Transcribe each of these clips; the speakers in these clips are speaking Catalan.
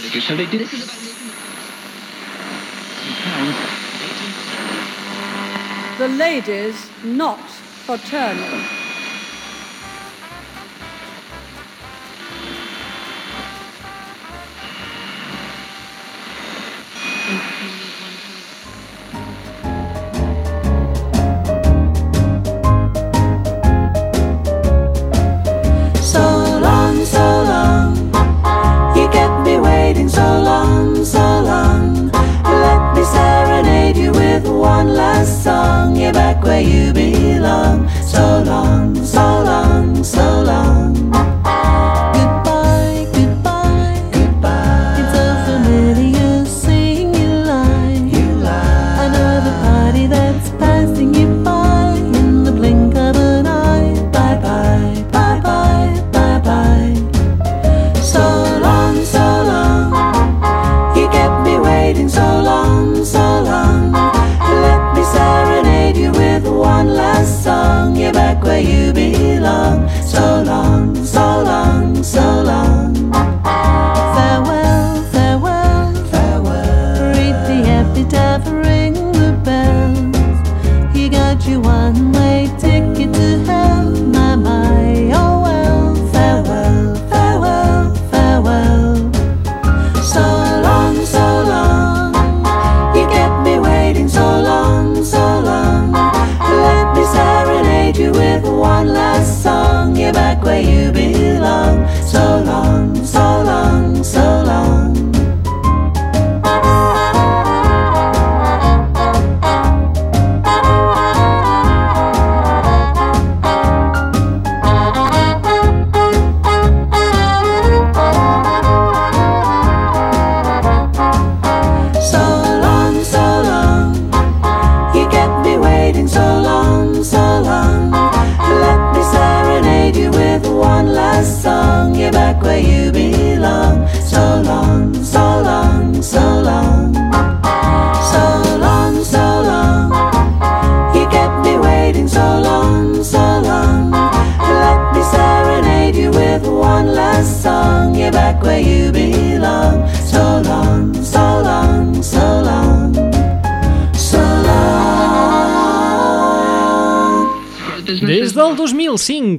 So they did it. The ladies not fraternal. So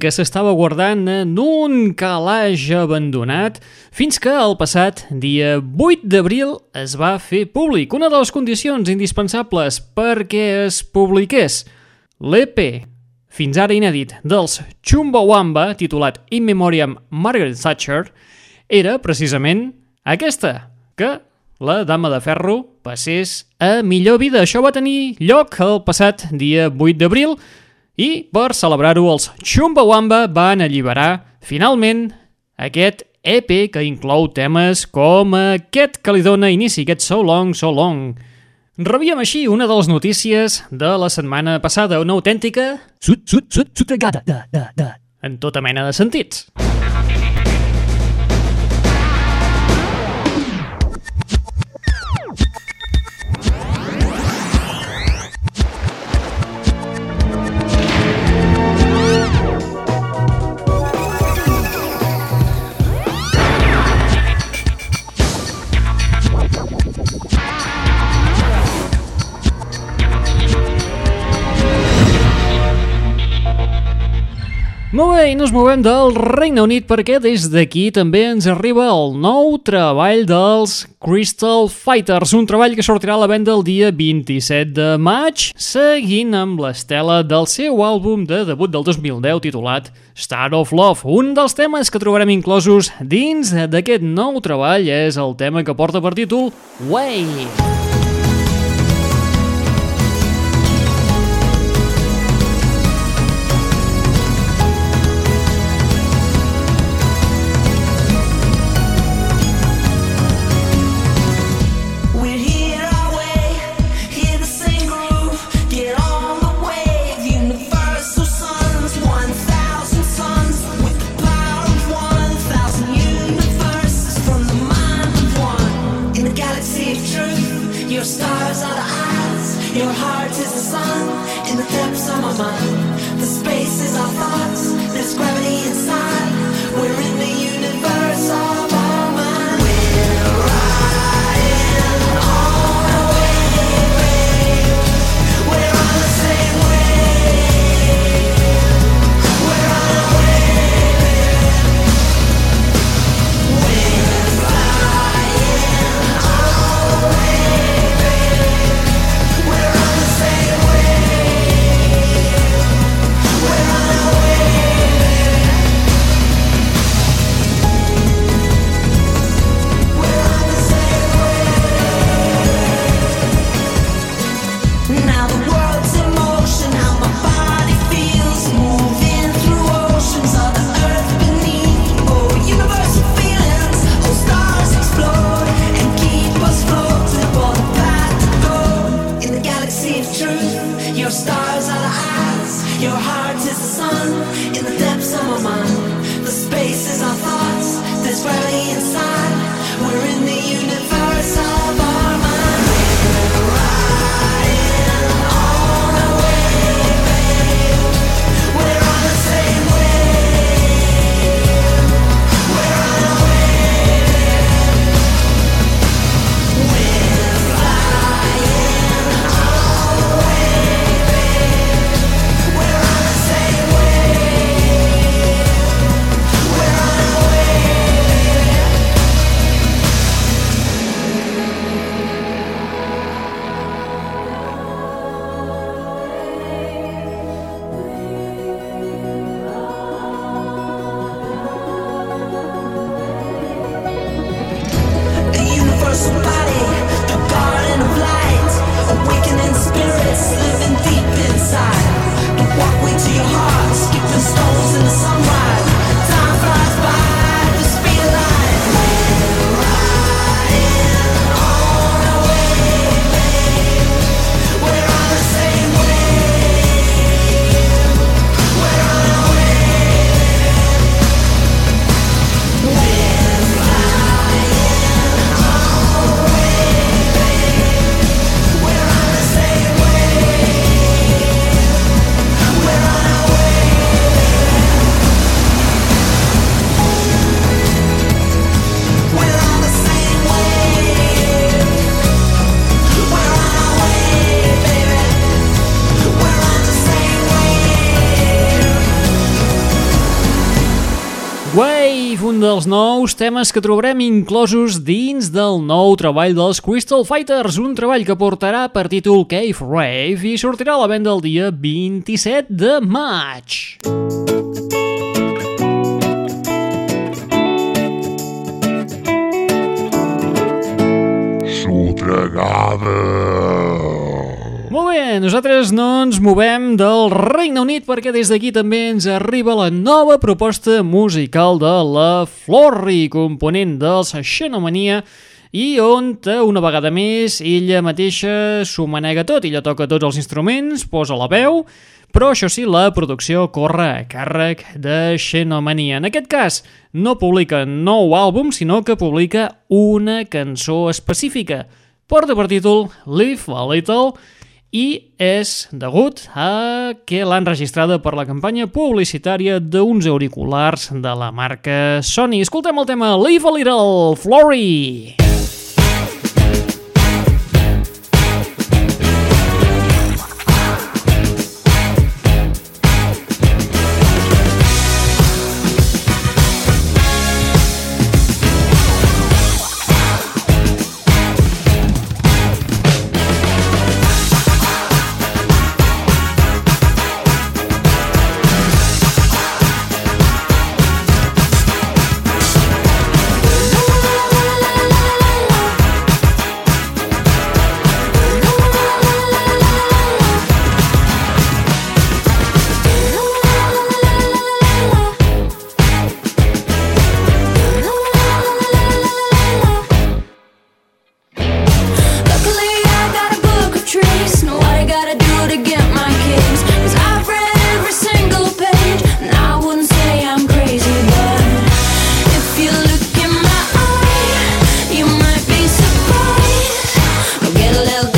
que s'estava guardant en un calaix abandonat fins que el passat dia 8 d'abril es va fer públic. Una de les condicions indispensables perquè es publiqués l'EP fins ara inèdit dels Chumbawamba, titulat In Memoriam Margaret Thatcher, era precisament aquesta, que la Dama de Ferro passés a millor vida. Això va tenir lloc el passat dia 8 d'abril i per celebrar-ho els Chumbawamba van alliberar finalment aquest EP que inclou temes com aquest que li dona inici, aquest So Long, So Long. Rebíem així una de les notícies de la setmana passada, una autèntica Sud, sud, sud, sotregada, da, da, da. en tota mena de sentits. Molt bé, i nos movem del Regne Unit perquè des d'aquí també ens arriba el nou treball dels Crystal Fighters, un treball que sortirà a la venda el dia 27 de maig, seguint amb l'estela del seu àlbum de debut del 2010 titulat Star of Love. Un dels temes que trobarem inclosos dins d'aquest nou treball és el tema que porta per títol Way. We're your heart is the sun. In the depths of my mind, the space is our thoughts. There's gravity stars are the eyes, your heart is the sun. In the depths of my mind, the space is our thoughts. This valley inside. Nous temes que trobarem inclosos dins del nou treball dels Crystal Fighters, un treball que portarà per títol Cave Rave i sortirà a la venda el dia 27 de maig. Sotregada. Bé, nosaltres no ens movem del Regne Unit perquè des d'aquí també ens arriba la nova proposta musical de la Florri, component dels Xenomania, i on eh, una vegada més ella mateixa s'ho manega tot, ella toca tots els instruments, posa la veu, però això sí, la producció corre a càrrec de Xenomania. En aquest cas, no publica nou àlbum, sinó que publica una cançó específica. Porta per títol Live a Little i és degut a que l'han registrada per la campanya publicitària d'uns auriculars de la marca Sony. Escoltem el tema Live a Little, Flory! Luckily, little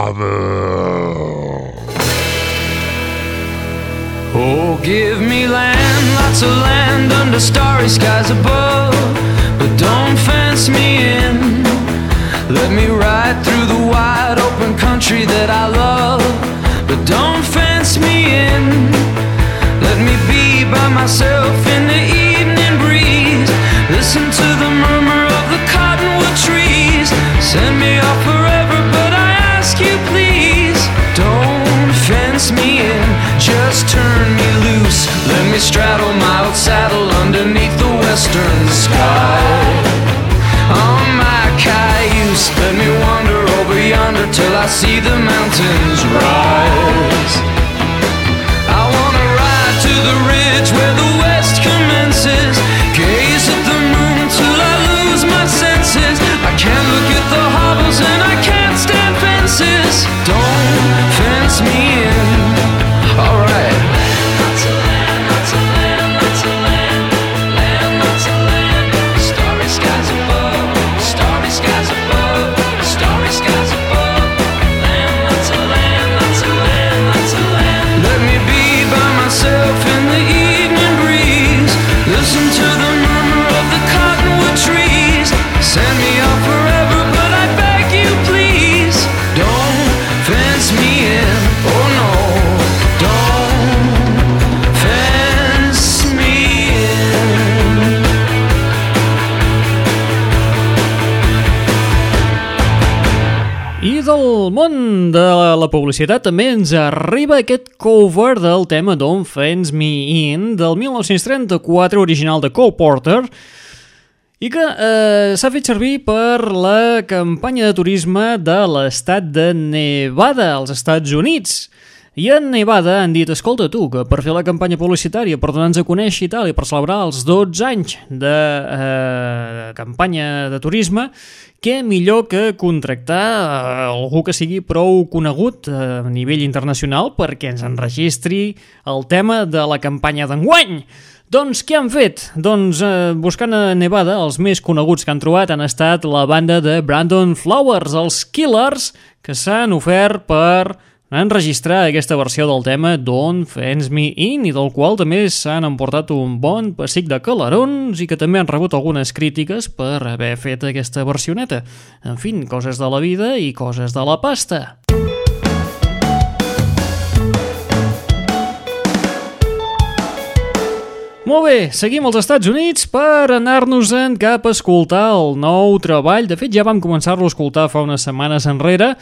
Father. Oh, give me land, lots of land under starry skies above. But don't fence me in. Let me ride through the wide open country that I love. But don't fence me in. Let me be by myself in the evening. Straddle my old saddle underneath the western sky. On my cayuse, let me wander over yonder till I see the mountains la publicitat també ens arriba aquest cover del tema Don't Fence Me In del 1934 original de Cole Porter i que eh, s'ha fet servir per la campanya de turisme de l'estat de Nevada als Estats Units. I en Nevada han dit, escolta tu, que per fer la campanya publicitària, per donar-nos a conèixer i tal, i per celebrar els 12 anys de eh, campanya de turisme, què millor que contractar eh, algú que sigui prou conegut eh, a nivell internacional perquè ens enregistri el tema de la campanya d'enguany. Doncs què han fet? Doncs eh, buscant a Nevada, els més coneguts que han trobat han estat la banda de Brandon Flowers, els Killers, que s'han ofert per enregistrar aquesta versió del tema Don't Fence Me In i del qual també s'han emportat un bon pessic de calarons i que també han rebut algunes crítiques per haver fet aquesta versioneta. En fi, coses de la vida i coses de la pasta. Molt bé, seguim als Estats Units per anar-nos-en cap a escoltar el nou treball. De fet, ja vam començar-lo a escoltar fa unes setmanes enrere.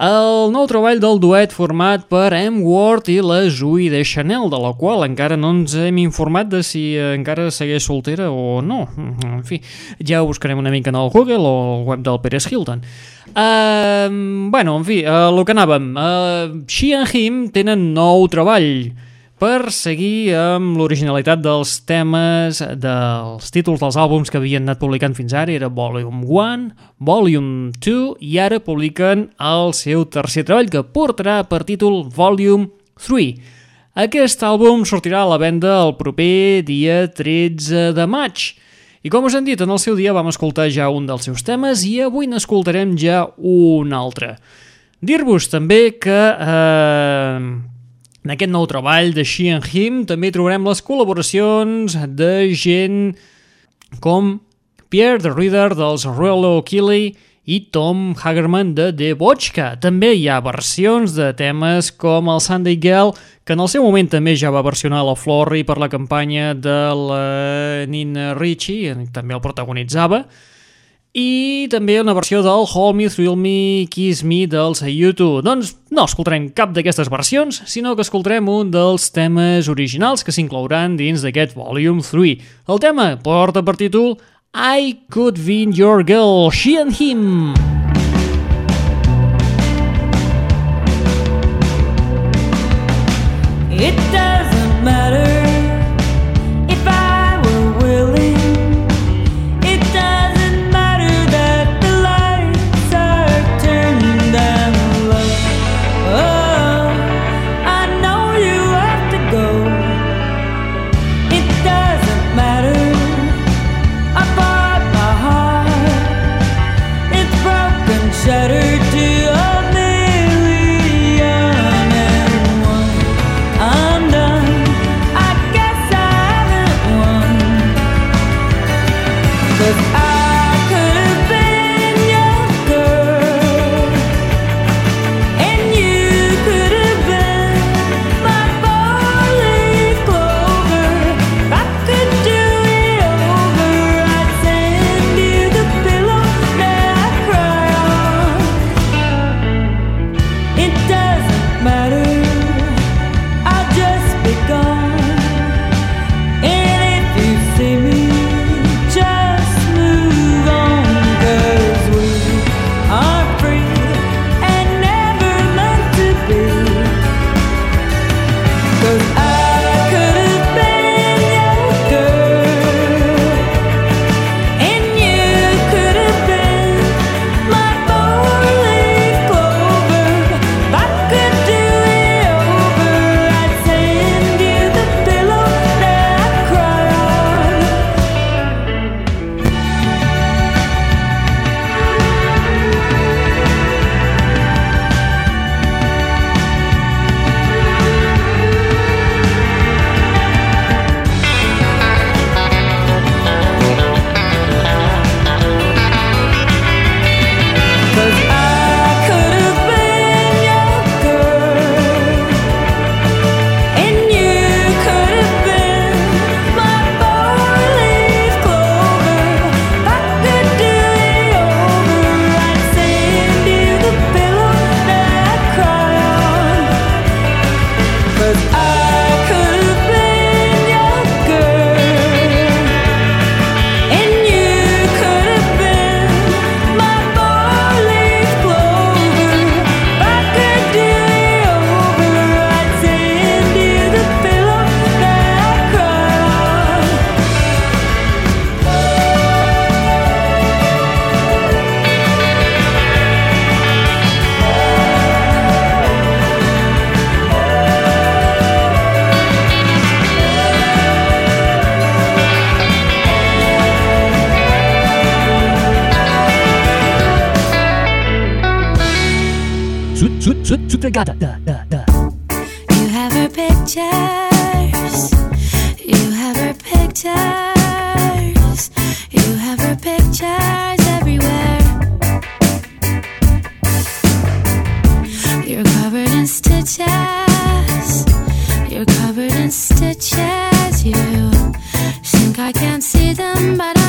El nou treball del duet format per M. Ward i la Zooey de Chanel, de la qual encara no ens hem informat de si encara segueix soltera o no. En fi, ja ho buscarem una mica en el Google o al web del Pérez Hilton. Uh, bueno, en fi, uh, el que anàvem. Uh, She and Him tenen nou treball per seguir amb l'originalitat dels temes, dels títols dels àlbums que havien anat publicant fins ara, era Volume 1, Volume 2, i ara publiquen el seu tercer treball, que portarà per títol Volume 3. Aquest àlbum sortirà a la venda el proper dia 13 de maig. I com us hem dit, en el seu dia vam escoltar ja un dels seus temes i avui n'escoltarem ja un altre. Dir-vos també que eh, en aquest nou treball de She and Him també trobarem les col·laboracions de gent com Pierre the Reader dels Royal O'Keefe i Tom Hagerman de The Vodka. També hi ha versions de temes com el Sunday Girl, que en el seu moment també ja va versionar la Florrie per la campanya de la Nina Ricci, també el protagonitzava, i també una versió del Hold Me, Thrill Me, Kiss Me dels YouTube. Doncs no escoltarem cap d'aquestes versions, sinó que escoltarem un dels temes originals que s'inclouran dins d'aquest Volume 3. El tema porta per títol I Could Be Your Girl, She and Him. It doesn't somebody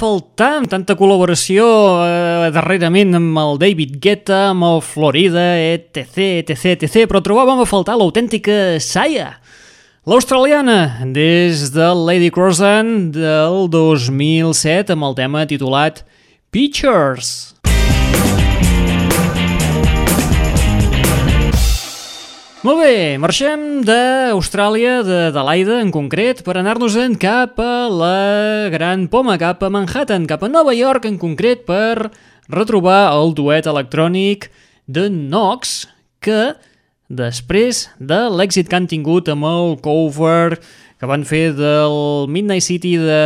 faltar amb tanta col·laboració eh, darrerament amb el David Guetta, amb el Florida, etc, etc, etc, però trobàvem a faltar l'autèntica Saia, l'australiana, des de Lady Crossan del 2007 amb el tema titulat Pictures. Molt bé, marxem d'Austràlia, Laida en concret, per anar-nos-en cap a la Gran Poma, cap a Manhattan, cap a Nova York en concret, per retrobar el duet electrònic de Knox, que després de l'èxit que han tingut amb el cover que van fer del Midnight City de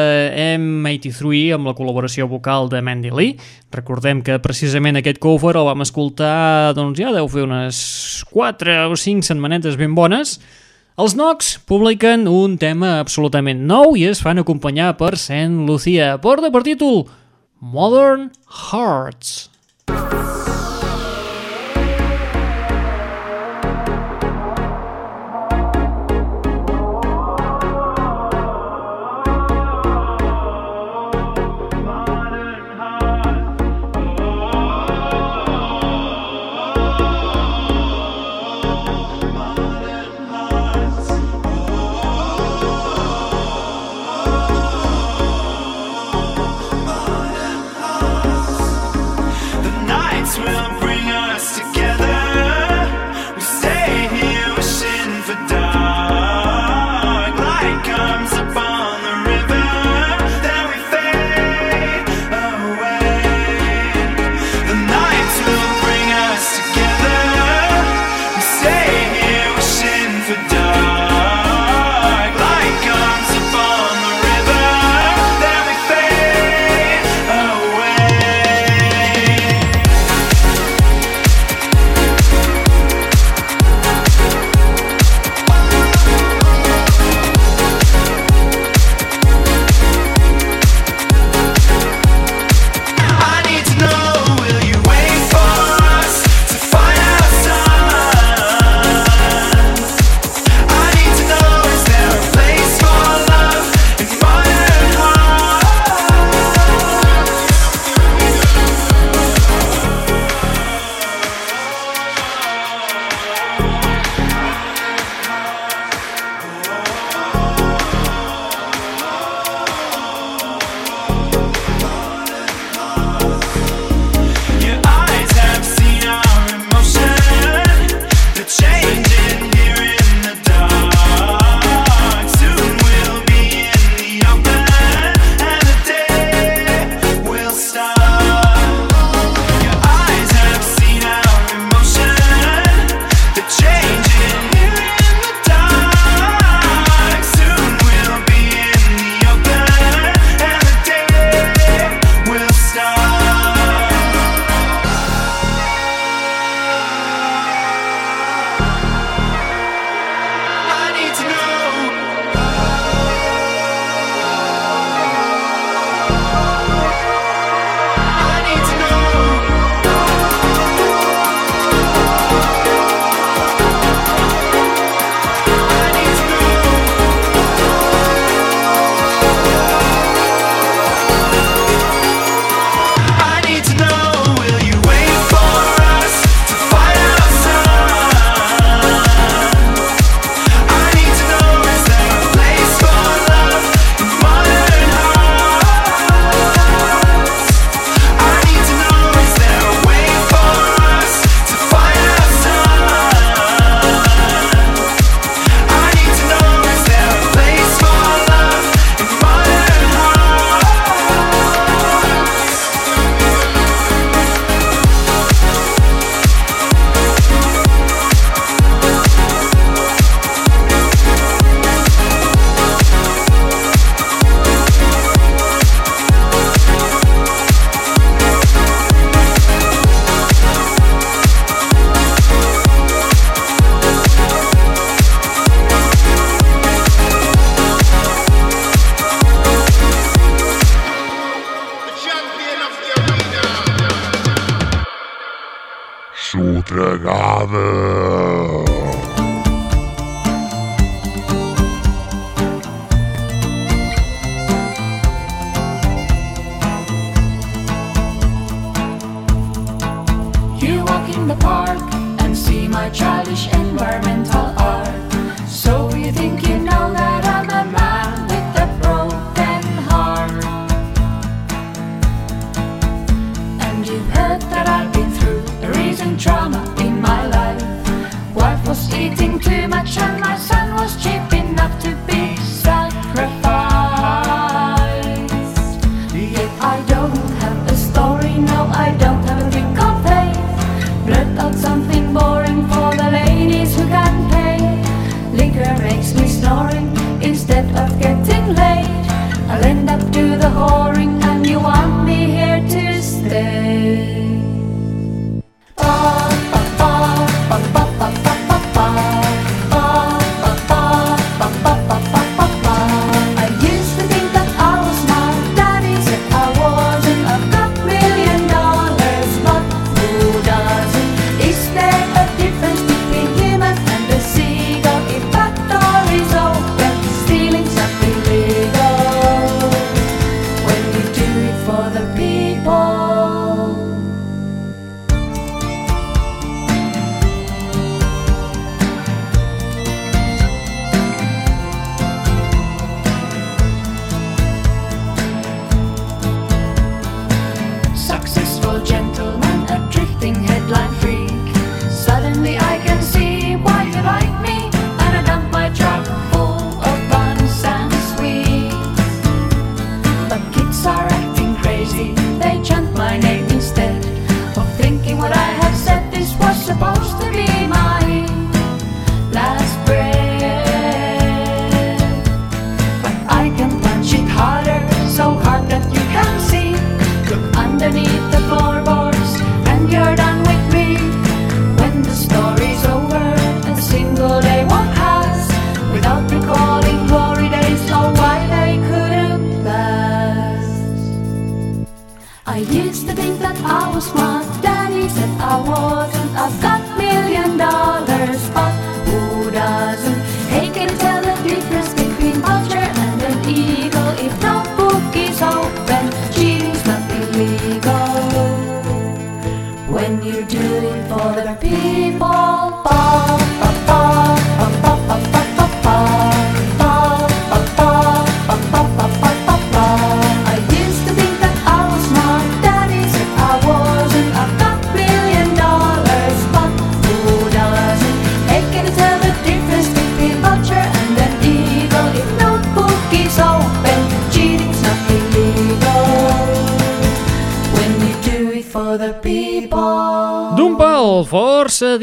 M83 amb la col·laboració vocal de Mandy Lee. Recordem que precisament aquest cover el vam escoltar, doncs ja deu fer unes 4 o 5 setmanetes ben bones. Els Nox publiquen un tema absolutament nou i es fan acompanyar per Saint Lucia. Porta per títol Modern Hearts. Modern Hearts. Freigabe.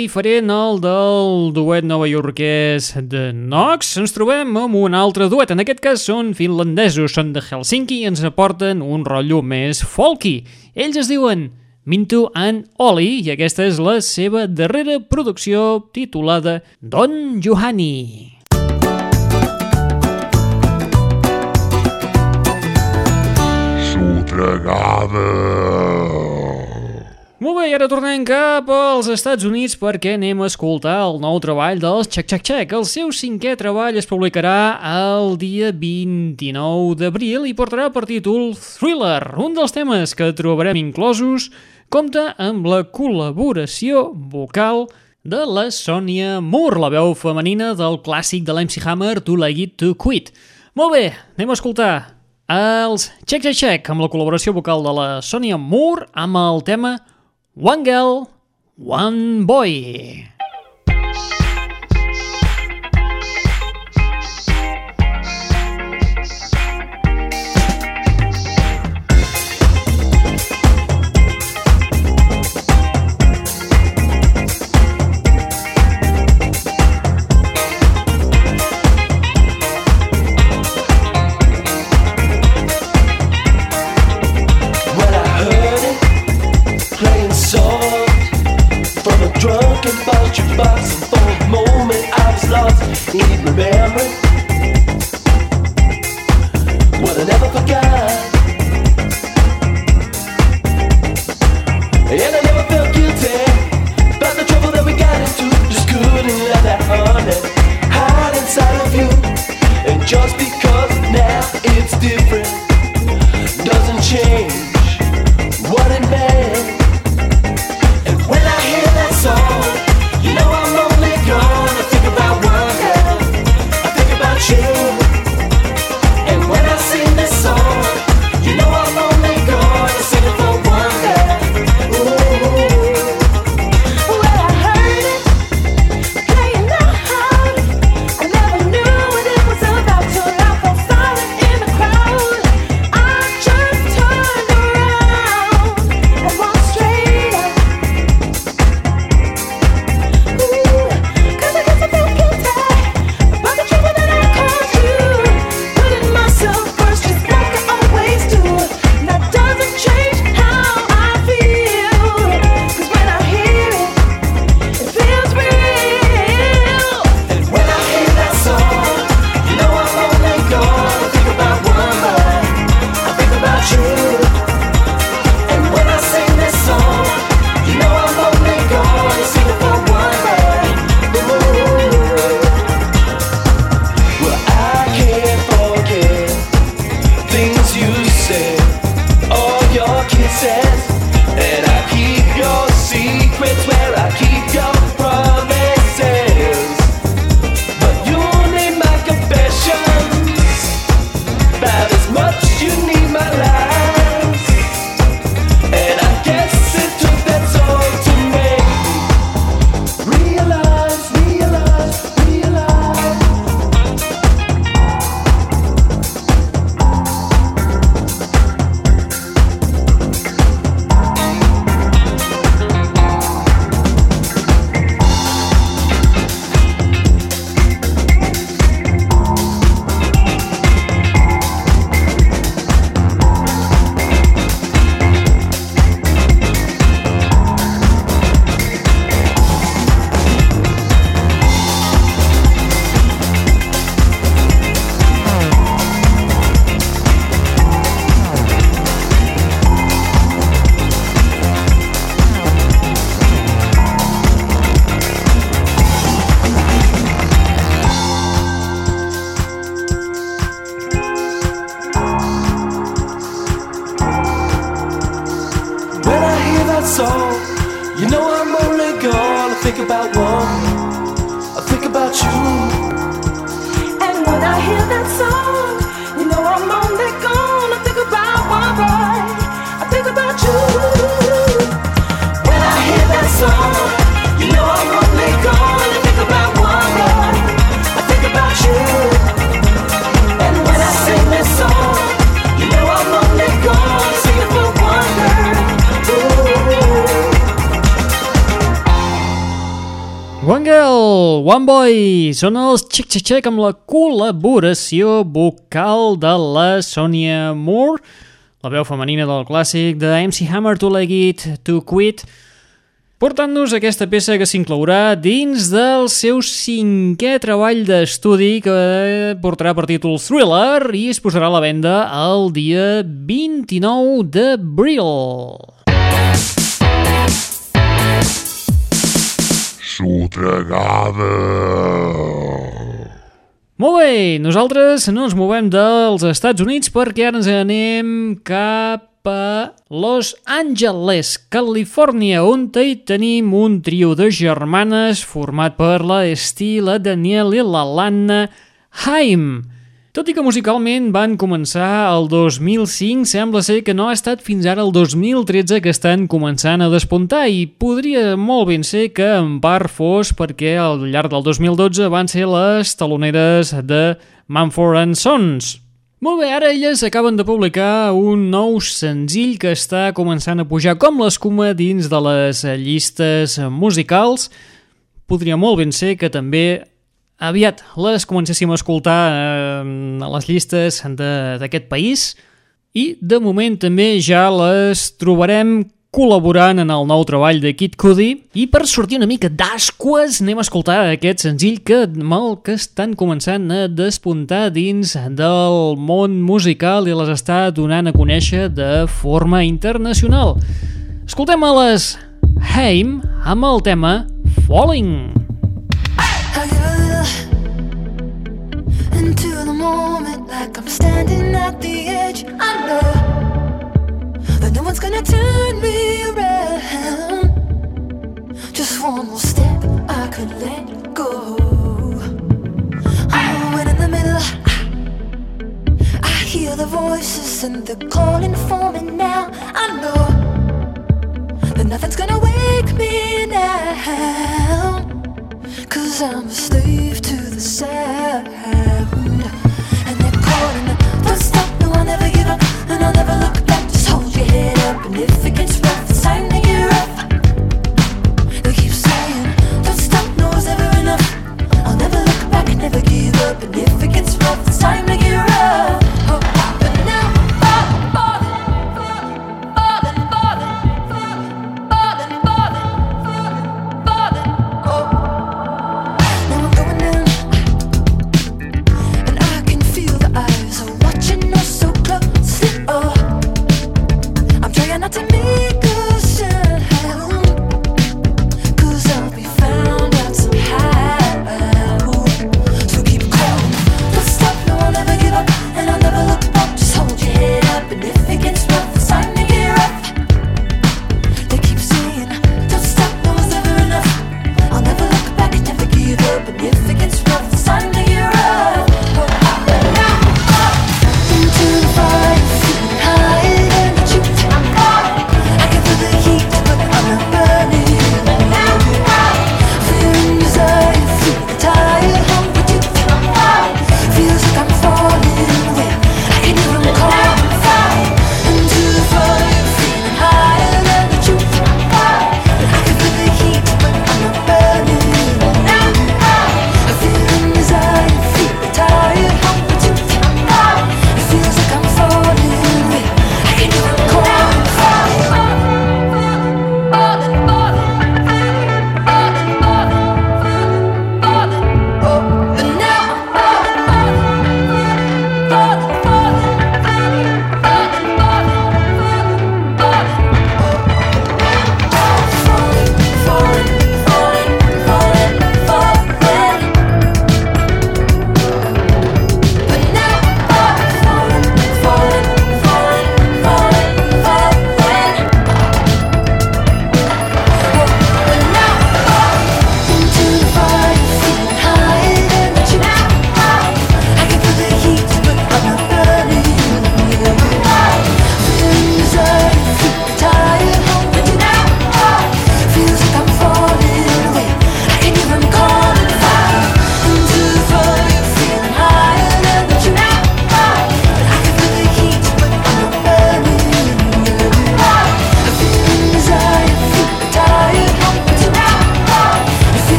diferent al del duet novaiorquès de Nox, ens trobem amb un altre duet. En aquest cas són finlandesos, són de Helsinki i ens aporten un rotllo més folky. Ells es diuen Mintu and Oli i aquesta és la seva darrera producció titulada Don Johani. Sotregades molt bé, i ara tornem cap als Estats Units perquè anem a escoltar el nou treball dels Check Check Check. El seu cinquè treball es publicarà el dia 29 d'abril i portarà per títol Thriller, un dels temes que trobarem inclosos compta amb la col·laboració vocal de la Sonia Moore, la veu femenina del clàssic de l'MC Hammer To Like It To Quit. Molt bé, anem a escoltar els Check Check Check amb la col·laboració vocal de la Sonia Moore amb el tema Thriller One girl, one boy. my soul. You know I'm only gonna think about one. I think about you. And when I hear that song, you know I'm only gonna think about one boy. I think about you. When I hear that song. One Boy, són els Xic Xic Xic amb la col·laboració vocal de la Sonia Moore, la veu femenina del clàssic de MC Hammer to Like It to Quit, portant-nos aquesta peça que s'inclourà dins del seu cinquè treball d'estudi que portarà per títol Thriller i es posarà a la venda el dia 29 d'abril. Sotregada. Molt bé, nosaltres no ens movem dels Estats Units perquè ara ens anem cap a Los Angeles, Califòrnia, on hi tenim un trio de germanes format per la Esti, la Daniel i la Lana Haim. Tot i que musicalment van començar el 2005, sembla ser que no ha estat fins ara el 2013 que estan començant a despuntar i podria molt ben ser que en part fos perquè al llarg del 2012 van ser les taloneres de Manford Sons. Molt bé, ara elles acaben de publicar un nou senzill que està començant a pujar com l'escuma dins de les llistes musicals. Podria molt ben ser que també aviat les comencéssim a escoltar eh, a les llistes d'aquest país i de moment també ja les trobarem col·laborant en el nou treball de Kid Cudi i per sortir una mica d'asques anem a escoltar aquest senzill que mal que estan començant a despuntar dins del món musical i les està donant a conèixer de forma internacional. Escoltem a les Haim amb el tema Falling. I moment like I'm standing at the edge. I know that no one's gonna turn me around. Just one more step, I could let go. Oh, and in the middle, I, I hear the voices and they're calling for me now. I know that nothing's gonna wake me now. Cause I'm a slave to the sound up. And I'll never look back. Just hold your head up, and if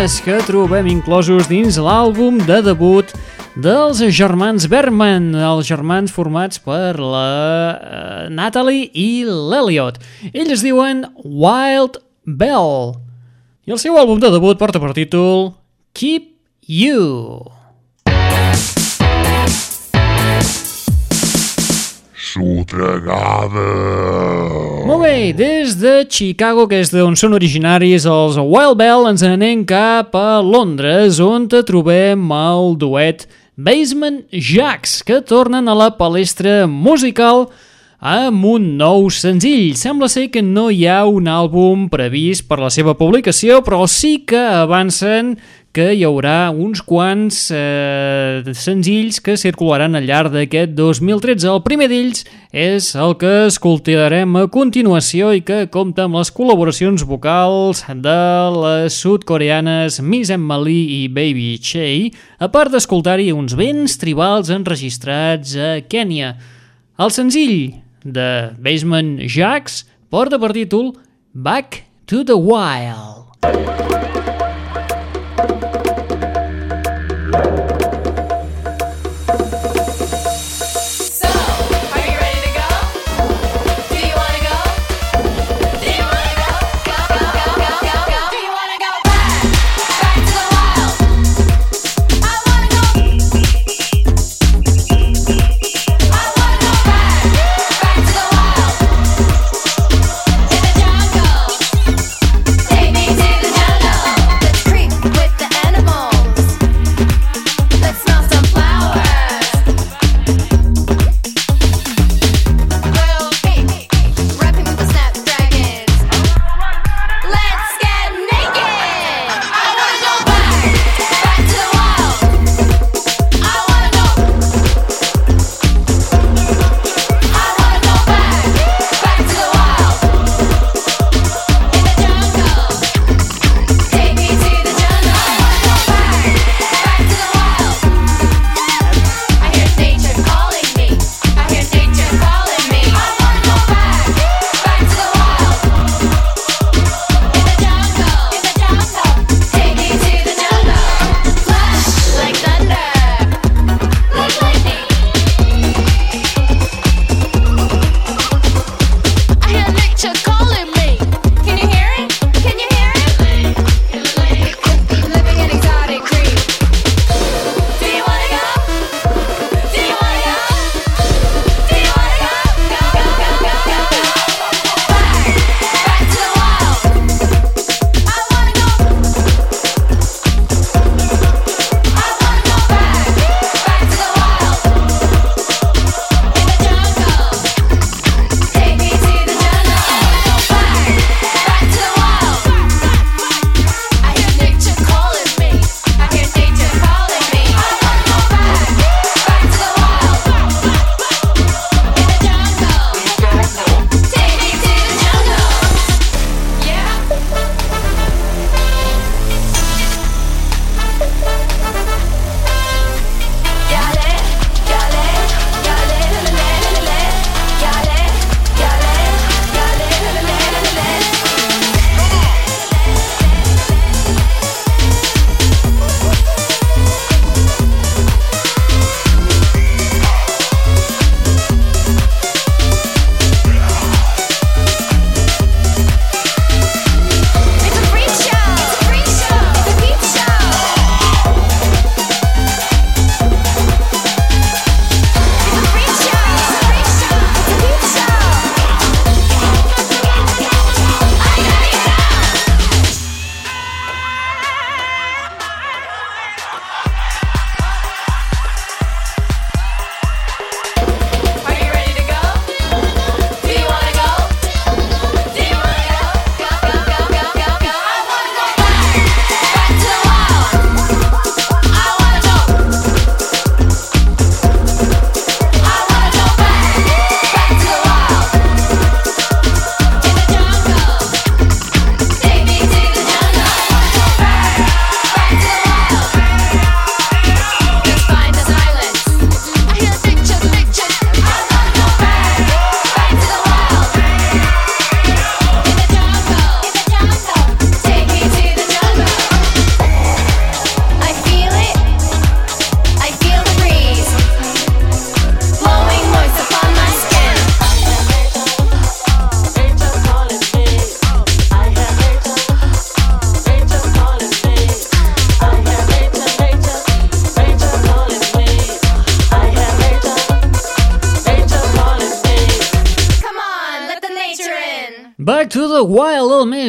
temes que trobem inclosos dins l'àlbum de debut dels germans Berman, els germans formats per la uh, Natalie i l'Eliot. Ells es diuen Wild Bell i el seu àlbum de debut porta per títol Keep You. Sotregades bé, des de Chicago, que és d'on són originaris els Wild Bell, ens n'anem cap a Londres, on te trobem el duet Basement Jacks, que tornen a la palestra musical amb un nou senzill. Sembla ser que no hi ha un àlbum previst per la seva publicació, però sí que avancen que hi haurà uns quants eh, senzills que circularan al llarg d'aquest 2013. El primer d'ells és el que escoltarem a continuació i que compta amb les col·laboracions vocals de les sud-coreanes Miss Emily i Baby Che, a part d'escoltar-hi uns vents tribals enregistrats a Kènia. El senzill de Basement Jacks porta per títol Back to the Wild.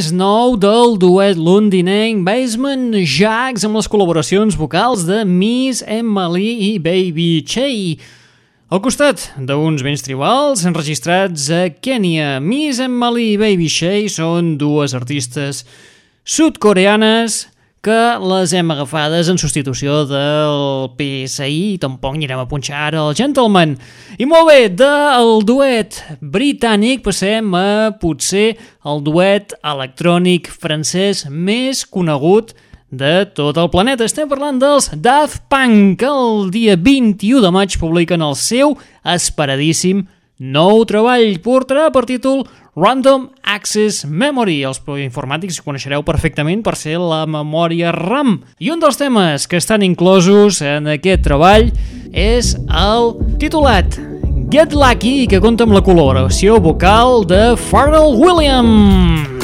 més nou del duet londinenc Basement Jacks amb les col·laboracions vocals de Miss Emily i Baby Chey. Al costat d'uns béns tribals enregistrats a Kenya, Miss Emily i Baby Chey són dues artistes sud-coreanes que les hem agafades en substitució del PSI, tampoc anirem a punxar el Gentleman. I molt bé, del duet britànic passem a potser el duet electrònic francès més conegut de tot el planeta. Estem parlant dels Daft Punk, que el dia 21 de maig publiquen el seu esperadíssim Nou treball portarà per títol Random Access Memory. Els informàtics coneixereu perfectament per ser la memòria RAM. I un dels temes que estan inclosos en aquest treball és el titulat Get Lucky, que compta amb la col·laboració vocal de Pharrell Williams.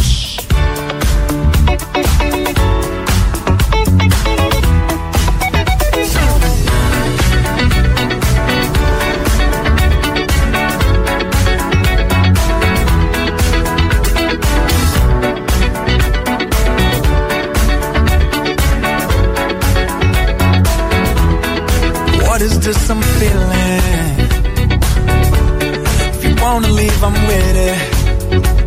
is just some feeling. If you wanna leave, I'm with it.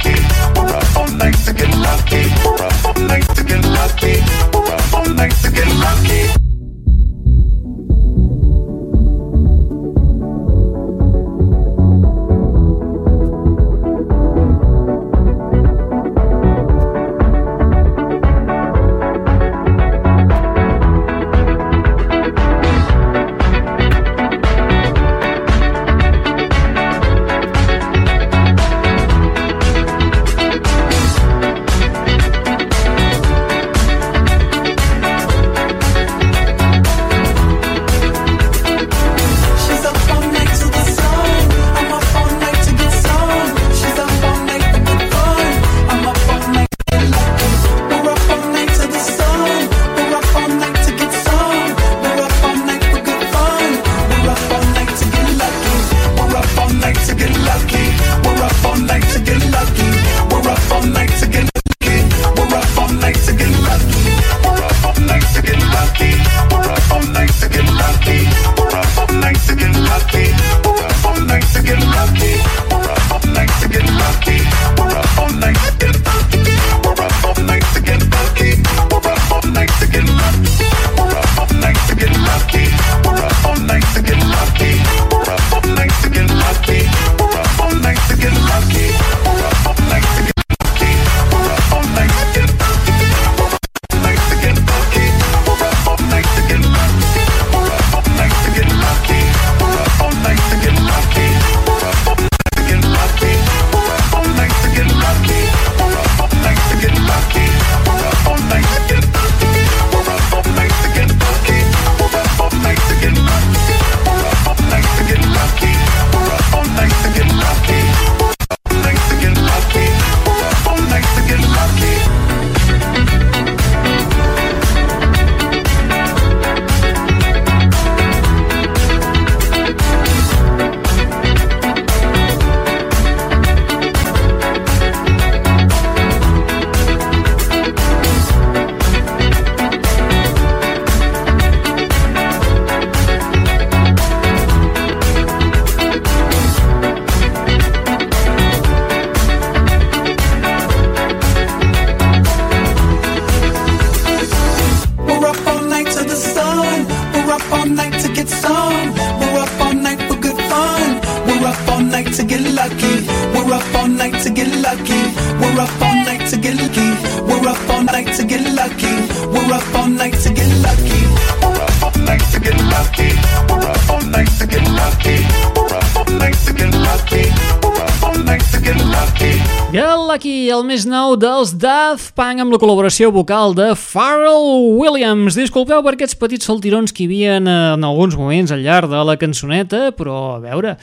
Lucky, el més nou dels Daft Punk amb la col·laboració vocal de Pharrell Williams. Disculpeu per aquests petits saltirons que hi havia en, alguns moments al llarg de la cançoneta, però a veure,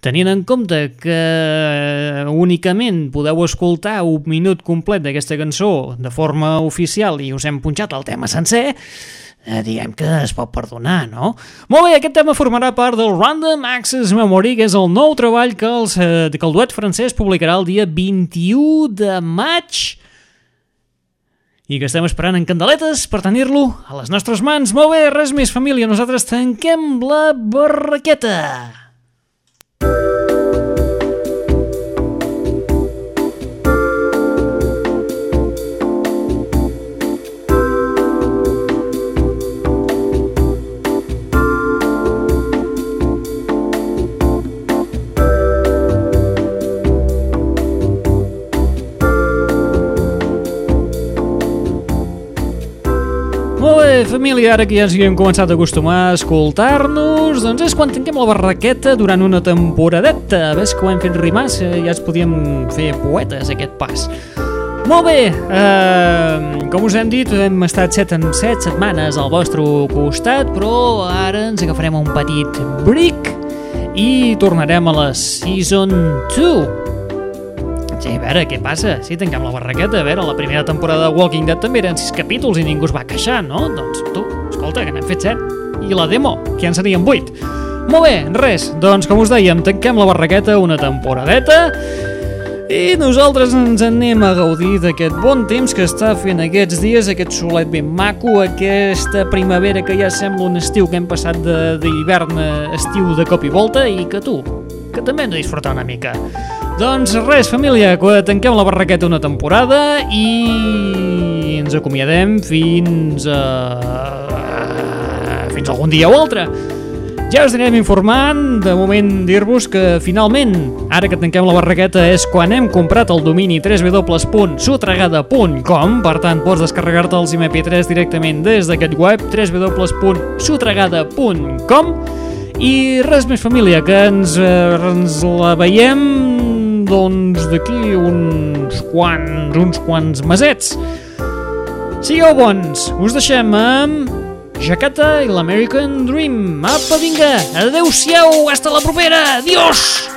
tenint en compte que únicament podeu escoltar un minut complet d'aquesta cançó de forma oficial i us hem punxat el tema sencer, eh, diguem que es pot perdonar, no? Molt bé, aquest tema formarà part del Random Access Memory, que és el nou treball que, els, eh, que el duet francès publicarà el dia 21 de maig i que estem esperant en candeletes per tenir-lo a les nostres mans. Molt bé, res més, família, nosaltres tanquem la barraqueta. Molt bé, família, ara que ja ens hi hem començat a acostumar a escoltar-nos, doncs és quan tanquem la barraqueta durant una temporadeta. Ves que ho hem fet rimar, ja ens podíem fer poetes, aquest pas. Molt bé, eh, com us hem dit, hem estat set en set setmanes al vostre costat, però ara ens agafarem un petit bric i tornarem a la Season 2. Sí, a veure, què passa? Sí, tanquem la barraqueta. A veure, la primera temporada de Walking Dead també eren sis capítols i ningú es va queixar, no? Doncs tu, escolta, que n'hem fet set. I la demo, que ja en serien vuit. Molt bé, res, doncs com us dèiem, tanquem la barraqueta una temporadeta i nosaltres ens anem a gaudir d'aquest bon temps que està fent aquests dies, aquest solet ben maco, aquesta primavera que ja sembla un estiu que hem passat d'hivern a estiu de cop i volta i que tu, que també hem de disfrutar una mica. Doncs res, família, que tanquem la barraqueta una temporada i ens acomiadem fins a... fins algun dia o altre. Ja us anirem informant, de moment dir-vos que finalment, ara que tanquem la barraqueta, és quan hem comprat el domini www.sutregada.com, per tant pots descarregar-te els MP3 directament des d'aquest web, www.sutregada.com, i res més família, que ens, eh, ens la veiem doncs d'aquí uns quants, uns quants mesets. Sigueu bons, us deixem amb Jakarta i l'American Dream. Apa, vinga, adeu-siau, hasta la propera, adiós!